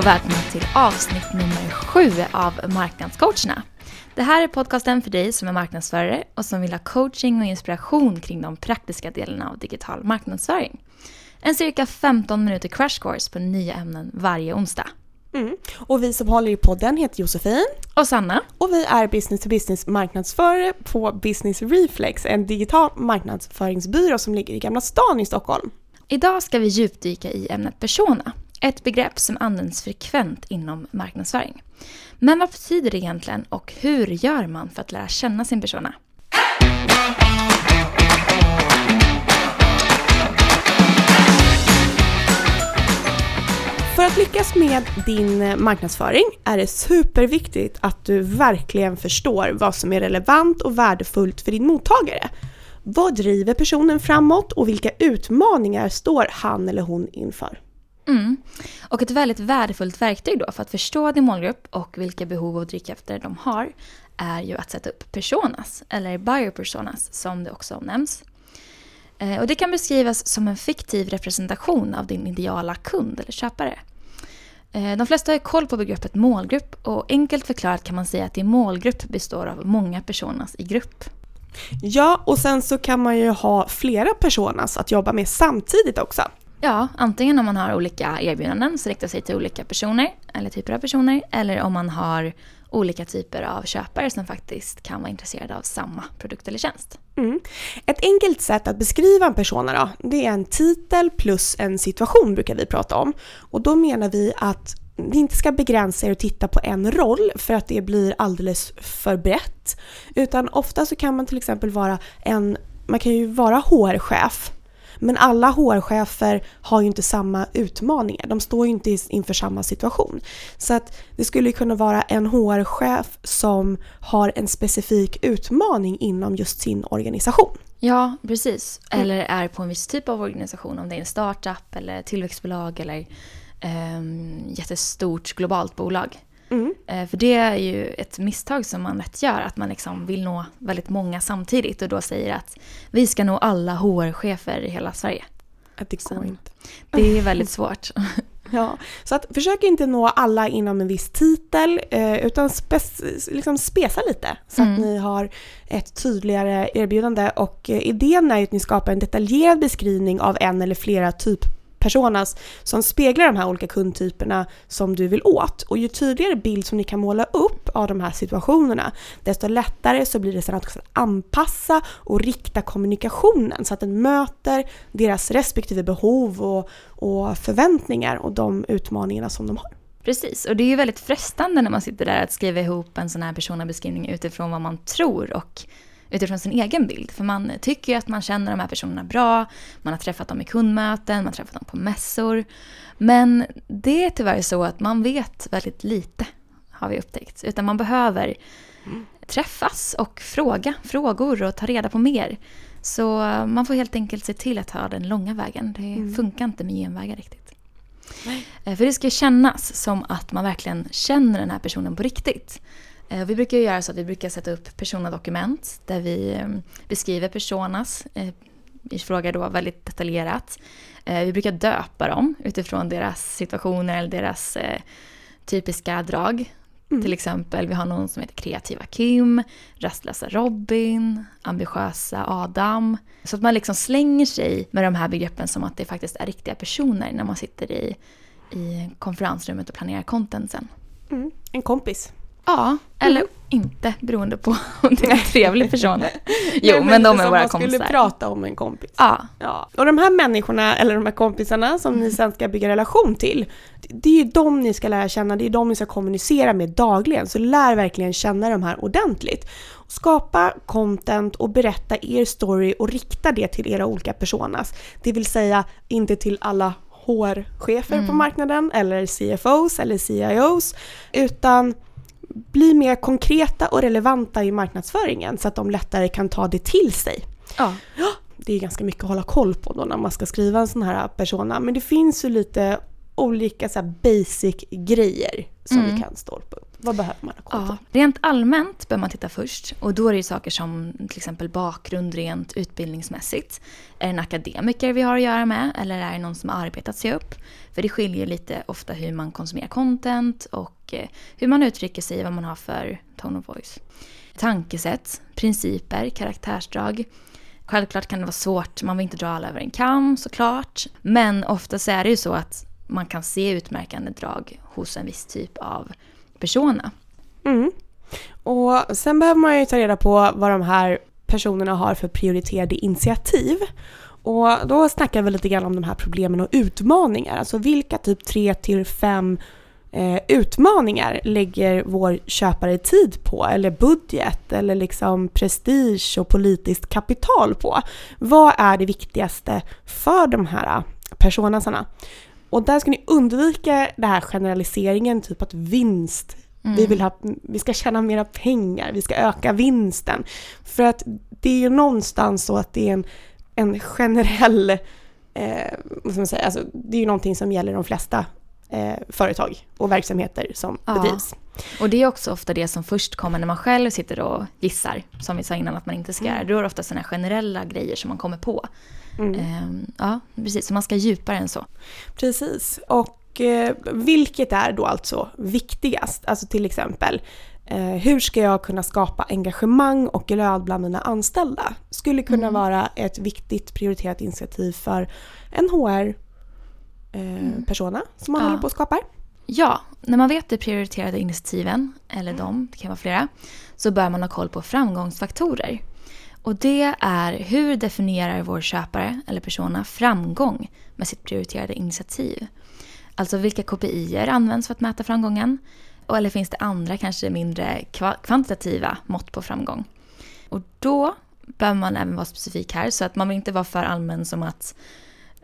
och välkomna till avsnitt nummer sju av Marknadscoacherna. Det här är podcasten för dig som är marknadsförare och som vill ha coaching och inspiration kring de praktiska delarna av digital marknadsföring. En cirka 15 minuter crash course på nya ämnen varje onsdag. Mm. Och vi som håller i podden heter Josefin. Och Sanna. Och vi är business to business marknadsförare på Business Reflex, en digital marknadsföringsbyrå som ligger i Gamla stan i Stockholm. Idag ska vi djupdyka i ämnet persona. Ett begrepp som används frekvent inom marknadsföring. Men vad betyder det egentligen och hur gör man för att lära känna sin persona? För att lyckas med din marknadsföring är det superviktigt att du verkligen förstår vad som är relevant och värdefullt för din mottagare. Vad driver personen framåt och vilka utmaningar står han eller hon inför? Mm. Och ett väldigt värdefullt verktyg då för att förstå din målgrupp och vilka behov och drivkrafter de har är ju att sätta upp personas, eller buyer personas som det också omnämns. Eh, och det kan beskrivas som en fiktiv representation av din ideala kund eller köpare. Eh, de flesta har koll på begreppet målgrupp och enkelt förklarat kan man säga att din målgrupp består av många personas i grupp. Ja, och sen så kan man ju ha flera personas att jobba med samtidigt också. Ja, antingen om man har olika erbjudanden som riktar sig till olika personer eller typer av personer eller om man har olika typer av köpare som faktiskt kan vara intresserade av samma produkt eller tjänst. Mm. Ett enkelt sätt att beskriva en persona då, det är en titel plus en situation brukar vi prata om. Och då menar vi att ni inte ska begränsa er och titta på en roll för att det blir alldeles för brett. Utan ofta så kan man till exempel vara en, man kan ju vara HR-chef men alla HR-chefer har ju inte samma utmaningar. De står ju inte inför samma situation. Så att det skulle kunna vara en HR-chef som har en specifik utmaning inom just sin organisation. Ja, precis. Mm. Eller är på en viss typ av organisation. Om det är en startup eller tillväxtbolag eller um, jättestort globalt bolag. Mm. Eh, för det är ju ett misstag som man lätt gör, att man liksom vill nå väldigt många samtidigt och då säger att vi ska nå alla HR-chefer i hela Sverige. Att det går så inte. Det är väldigt svårt. Ja, så att försök inte nå alla inom en viss titel eh, utan spes, liksom spesa lite så mm. att ni har ett tydligare erbjudande och eh, idén är ju att ni skapar en detaljerad beskrivning av en eller flera typ personas som speglar de här olika kundtyperna som du vill åt. Och ju tydligare bild som ni kan måla upp av de här situationerna, desto lättare så blir det sen att anpassa och rikta kommunikationen så att den möter deras respektive behov och, och förväntningar och de utmaningarna som de har. Precis, och det är ju väldigt frestande när man sitter där att skriva ihop en sån här personabeskrivning utifrån vad man tror och utifrån sin egen bild. För man tycker ju att man känner de här personerna bra, man har träffat dem i kundmöten, man har träffat dem på mässor. Men det är tyvärr så att man vet väldigt lite, har vi upptäckt. Utan man behöver träffas och fråga frågor och ta reda på mer. Så man får helt enkelt se till att ta den långa vägen. Det mm. funkar inte med genvägar riktigt. Nej. Eh, för det ska kännas som att man verkligen känner den här personen på riktigt. Eh, vi brukar göra så att vi brukar sätta upp personadokument där vi ehm, beskriver personas. Eh, vi frågar då väldigt detaljerat. Eh, vi brukar döpa dem utifrån deras situationer eller deras typiska drag. Mm. Till exempel, vi har någon som heter Kreativa Kim, Rastlösa Robin, Ambitiösa Adam. Så att man liksom slänger sig med de här begreppen som att det faktiskt är riktiga personer när man sitter i, i konferensrummet och planerar content sen. Mm. En kompis. Ja, eller mm. inte beroende på om det är en trevlig person. jo, men, men de är våra kompisar. man skulle prata om en kompis. Ja. ja. Och de här människorna, eller de här kompisarna som mm. ni sen ska bygga relation till, det är ju de ni ska lära känna, det är de ni ska kommunicera med dagligen. Så lär verkligen känna de här ordentligt. Skapa content och berätta er story och rikta det till era olika personas. Det vill säga inte till alla HR-chefer mm. på marknaden eller CFOs eller CIOs, utan bli mer konkreta och relevanta i marknadsföringen så att de lättare kan ta det till sig. Ja. Det är ganska mycket att hålla koll på då när man ska skriva en sån här persona. Men det finns ju lite olika så basic grejer som mm. vi kan stolpa upp. Vad behöver man ha koll på? Ja, rent allmänt bör man titta först. Och då är det ju saker som till exempel bakgrund rent utbildningsmässigt. Är det en akademiker vi har att göra med eller är det någon som har arbetat sig upp? För det skiljer lite ofta hur man konsumerar content och Eh, hur man uttrycker sig, vad man har för tone of voice. Tankesätt, principer, karaktärsdrag. Självklart kan det vara svårt, man vill inte dra alla över en kam såklart. Men oftast är det ju så att man kan se utmärkande drag hos en viss typ av persona. Mm. Och sen behöver man ju ta reda på vad de här personerna har för prioriterade initiativ. Och då snackar vi lite grann om de här problemen och utmaningar. Alltså vilka typ tre till fem eh, utmaningar lägger vår köpare tid på? Eller budget? Eller liksom prestige och politiskt kapital på? Vad är det viktigaste för de här personasarna? Och där ska ni undvika den här generaliseringen, typ att vinst Mm. Vi, vill ha, vi ska tjäna mera pengar, vi ska öka vinsten. För att det är ju någonstans så att det är en, en generell, eh, vad ska man säga, alltså, det är ju någonting som gäller de flesta eh, företag och verksamheter som ja. bedrivs. Och det är också ofta det som först kommer när man själv sitter och gissar, som vi sa innan att man inte ska göra. Mm. Då är det ofta sådana generella grejer som man kommer på. Mm. Eh, ja, precis, så man ska djupare än så. Precis, och eh, vilket är då alltså viktigast? Alltså till exempel, eh, hur ska jag kunna skapa engagemang och glöd bland mina anställda? Skulle kunna mm. vara ett viktigt prioriterat initiativ för en HR-persona eh, mm. som man ja. håller på att skapa. Ja, när man vet de prioriterade initiativen, eller de, det kan vara flera, så bör man ha koll på framgångsfaktorer. Och det är hur definierar vår köpare eller persona framgång med sitt prioriterade initiativ? Alltså vilka KPI används för att mäta framgången? Eller finns det andra, kanske mindre kvantitativa mått på framgång? Och då behöver man även vara specifik här så att man vill inte vara för allmän som att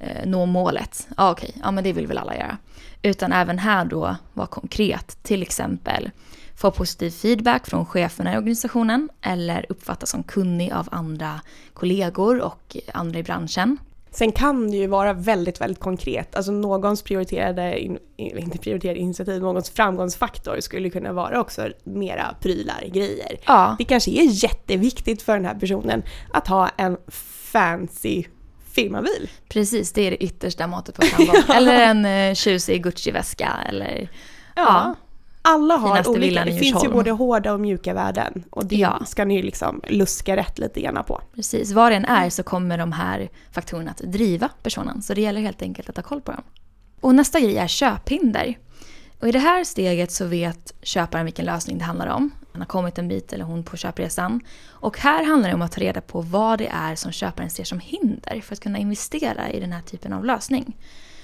eh, nå målet. Ja okej, ja men det vill väl alla göra. Utan även här då vara konkret. Till exempel få positiv feedback från cheferna i organisationen eller uppfattas som kunnig av andra kollegor och andra i branschen. Sen kan det ju vara väldigt, väldigt konkret. Alltså någons prioriterade, inte prioriterade initiativ, någons framgångsfaktor skulle kunna vara också mera prylar, grejer. Ja. Det kanske är jätteviktigt för den här personen att ha en fancy firmabil. Precis, det är det yttersta måttet på framgång. ja. Eller en uh, tjusig Gucci-väska eller ja. ja alla har olika, det finns ju både hårda och mjuka värden. Och det ja. ska ni liksom luska rätt lite grann på. Precis, vad det än är så kommer de här faktorerna att driva personen. Så det gäller helt enkelt att ha koll på dem. Och nästa grej är köphinder. Och i det här steget så vet köparen vilken lösning det handlar om. Han har kommit en bit eller hon på köpresan. Och här handlar det om att ta reda på vad det är som köparen ser som hinder för att kunna investera i den här typen av lösning.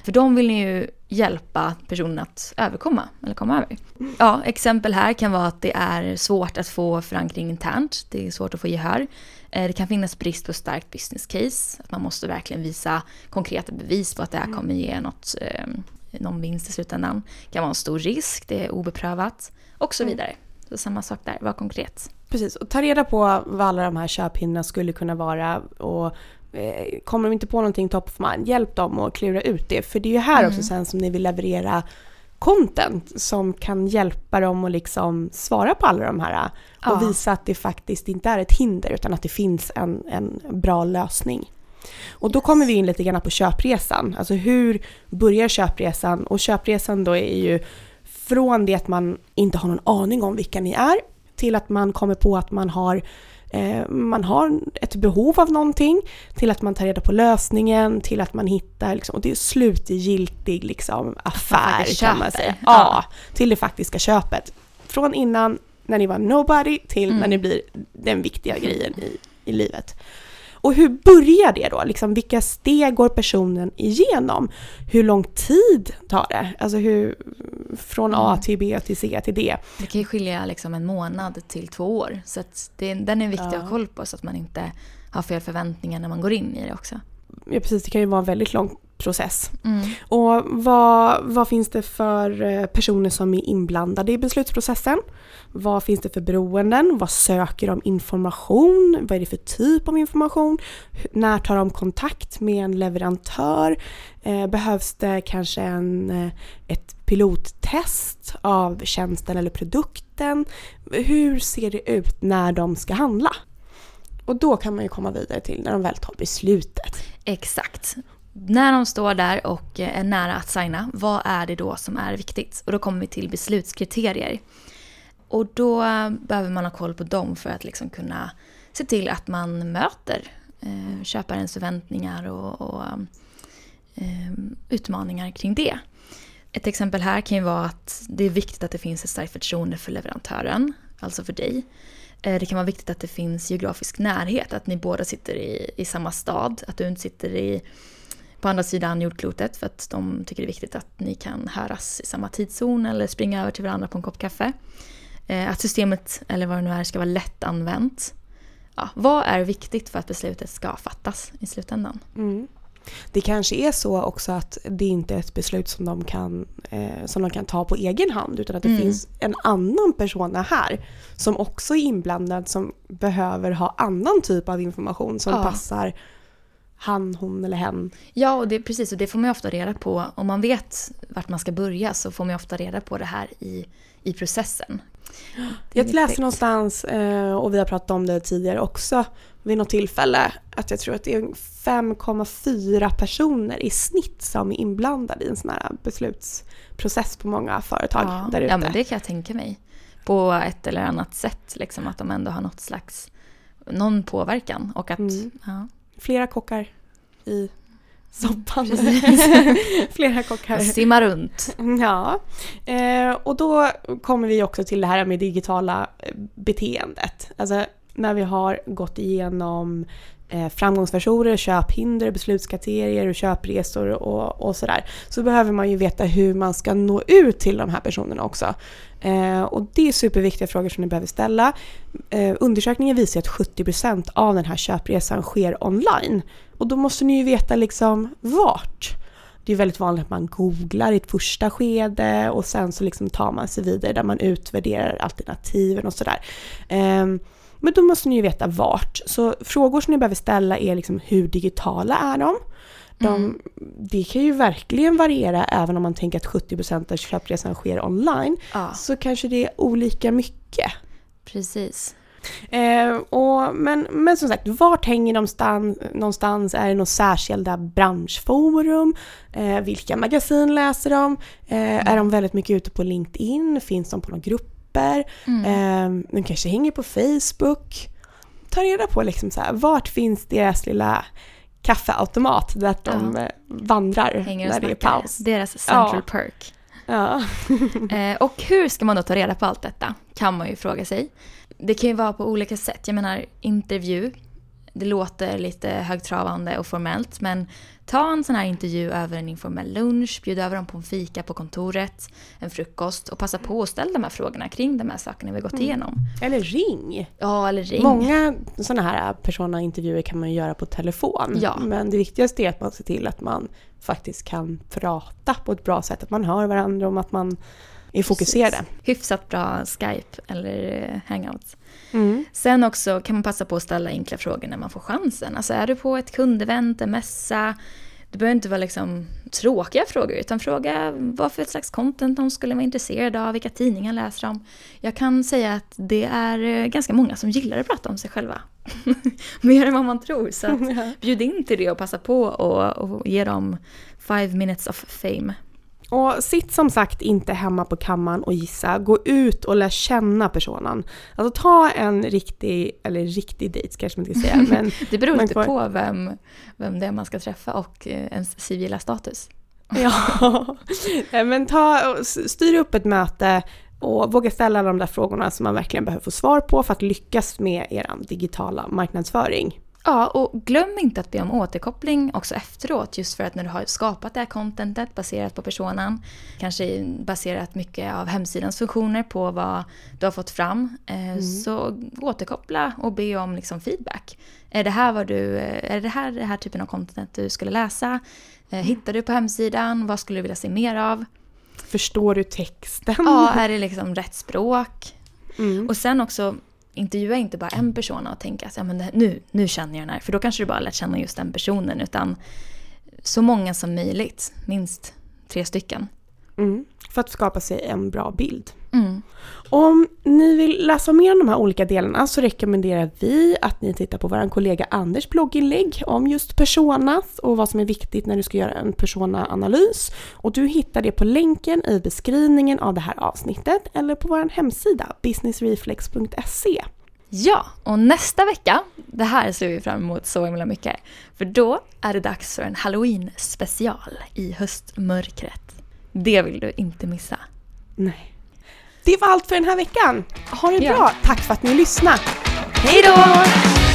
För de vill ju hjälpa personen att överkomma eller komma över. Ja, exempel här kan vara att det är svårt att få förankring internt. Det är svårt att få gehör. Eh, det kan finnas brist på starkt business case. Att man måste verkligen visa konkreta bevis på att det här kommer ge något, eh, någon vinst i slutändan. Det kan vara en stor risk, det är obeprövat och så mm. vidare. Så samma sak där, var konkret. Precis, och ta reda på vad alla de här köphindren skulle kunna vara och Eh, kommer de inte på någonting top of mind, hjälp dem att klura ut det. För det är ju här mm. också sen som ni vill leverera content som kan hjälpa dem att liksom svara på alla de här och ja. visa att det faktiskt inte är ett hinder utan att det finns en, en bra lösning. Och då kommer vi in lite grann på köpresan. Alltså hur börjar köpresan? Och köpresan då är ju från det att man inte har någon aning om vilka ni är till att man kommer på att man har Eh, man har ett behov av någonting, till att man tar reda på lösningen, till att man hittar, liksom, och det är slutgiltig liksom, affär kan man säga. Ja. ja, till det faktiska köpet. Från innan, när ni var nobody, till mm. när ni blir den viktiga grejen i, i livet. Och hur börjar det då? Liksom, vilka steg går personen igenom? Hur lång tid tar det? Alltså hur, från A mm. till B till C till D. Det kan ju skilja liksom en månad till två år. Så det, den är viktig ja. att ha koll på så att man inte har fel förväntningar när man går in i det också. Ja precis, det kan ju vara en väldigt lång beslutsprocess. Mm. Och vad, vad finns det för eh, personer som är inblandade i beslutsprocessen? Vad finns det för beroenden? Vad söker de information? Vad är det för typ av information? När tar de kontakt med en leverantör? Eh, behövs det kanske en, eh, ett pilottest av tjänsten eller produkten? Hur ser det ut när de ska handla? Och då kan man ju komma vidare till när de väl tar beslutet. Exakt. När de står där och är nära att signa, vad är det då som är viktigt? Och då kommer vi till beslutskriterier. Och då behöver man ha koll på dem för att liksom kunna se till att man möter eh, köparens förväntningar och, och eh, utmaningar kring det. Ett exempel här kan ju vara att det är viktigt att det finns ett starkt förtroende för leverantören, alltså för dig. Eh, det kan vara viktigt att det finns geografisk närhet, att ni båda sitter i, i samma stad, att du inte sitter i, på andra sidan jordklotet för att de tycker det är viktigt att ni kan höras i samma tidszon eller springa över till varandra på en kopp kaffe. Eh, Att systemet, eller vad det nu är, ska vara lättanvänt. Ja, vad är viktigt för att beslutet ska fattas i slutändan? Mm. Det kanske är så också att det inte är ett beslut som de kan, eh, som de kan ta på egen hand utan att det Mm. finns en annan person här som också är inblandad som behöver ha annan typ av information som Ja. passar han, hon eller hen. Ja, och det, precis. Och det får man ju ofta reda på. Om man vet vart man ska börja så får man ju ofta reda på det här i, i processen. Jag läste någonstans, eh, och vi har pratat om det tidigare också, vid något tillfälle, att jag tror att det är 5,4 personer i snitt som är inblandade i en sån här beslutsprocess på många företag ja. där ute. ja, men det kan jag tänka mig. På ett eller annat sätt, liksom, att de ändå har något slags någon påverkan. Och att, Mm. ja. Flera kockar i soppan. Precis. Flera kockar. Simma runt. Ja, eh, och då kommer vi också till det här med digitala eh, beteendet. Alltså när vi har gått igenom Eh, framgångsfaktorer, köphinder, beslutskriterier och köpresor och, och sådär. Så behöver man ju veta hur man ska nå ut till de här personerna också. Eh, och det är superviktiga frågor som ni behöver ställa. Eh, undersökningen visar att 70% av den här köpresan sker online. Och då måste ni ju veta liksom vart. Det är väldigt vanligt att man googlar i ett första skede och sen så liksom tar man sig vidare där man utvärderar alternativen och sådär. Eh, men då måste ni ju veta vart. Så frågor som ni behöver ställa är liksom hur digitala är de? de Mm. Det kan ju verkligen variera även om man tänker att 70% av köpresan sker online. Ja, Så kanske det är olika mycket. precis. Eh, och, men, men som sagt, vart hänger de stan, någonstans? Är det några särskilda branschforum? Eh, vilka magasin läser de? Eh, Är de väldigt mycket ute på LinkedIn? Finns de på några grupper? Mm. Eh, de kanske hänger på Facebook. Ta reda på liksom så här, vart finns deras lilla kaffeautomat där de Ja. eh, vandrar Hänger när det är paus. Deras central Ja. perk. Ja. Eh, och hur ska man då ta reda på allt detta? Kan man ju fråga sig. Det kan ju vara på olika sätt. Jag menar intervju. Det låter lite högtravande och formellt men ta en sån här intervju över en informell lunch, bjud över dem på en fika på kontoret, en frukost och passa på att ställa de här frågorna kring de här sakerna vi gått igenom. Eller ring. Ja, eller ring. Många sådana här persona-intervjuer kan man ju göra på telefon. Ja. Men det viktigaste är att man ser till att man faktiskt kan prata på ett bra sätt. Att man hör varandra och att man är fokuserade. Precis. Hyfsat bra Skype eller eh, hangouts. Mm. Sen också kan man passa på att ställa enkla frågor när man får chansen. Alltså är du på ett kundevent, en mässa? Det behöver inte vara liksom tråkiga frågor utan fråga vad för slags content de skulle vara intresserade av, vilka tidningar läser de. Jag kan säga att det är eh, ganska många som gillar att prata om sig själva. Mer än vad man tror. Så att bjud in till det och passa på och, och ge dem five minutes of fame. Och sitt som sagt inte hemma på kammaren och gissa. Gå ut och lär känna personen. Alltså ta en riktig, eller riktig dejt kanske man inte ska säga. Men Det beror lite får- på vem, vem det är man ska träffa och eh, ens civila status. Ja, men ta, styr upp ett möte och våga ställa alla de där frågorna som man verkligen behöver få svar på för att lyckas med er digitala marknadsföring. Ja, och glöm inte att be om återkoppling också efteråt. Just för att när du har skapat det här contentet baserat på personan, kanske baserat mycket av hemsidans funktioner på vad du har fått fram, eh, mm. så återkoppla och be om liksom feedback. Är det här, vad du, är det här den här typen av content du skulle läsa? Eh, hittar du på hemsidan? Vad skulle du vilja se mer av? Förstår du texten? Ja, är det liksom rätt språk? Mm. Och sen också intervjua inte bara en person och tänka att ja, men nu, nu känner jag den här. För då kanske du bara lärt känna just den personen. Utan så många som möjligt. Minst tre stycken. Mm, för att skapa sig en bra bild. Mm. Om ni vill läsa mer om de här olika delarna så rekommenderar vi att ni tittar på vår kollega Anders blogginlägg om just personas och vad som är viktigt när du ska göra en personaanalys. Och du hittar det på länken i beskrivningen av det här avsnittet eller på vår hemsida businessreflex.se. Ja, och nästa vecka, det här ser vi fram emot så himla mycket, för då är det dags för en halloween special i höstmörkret. Det vill du inte missa. Nej. Det var allt för den här veckan. Ha det ja. bra. Tack för att ni lyssnade. Hej då!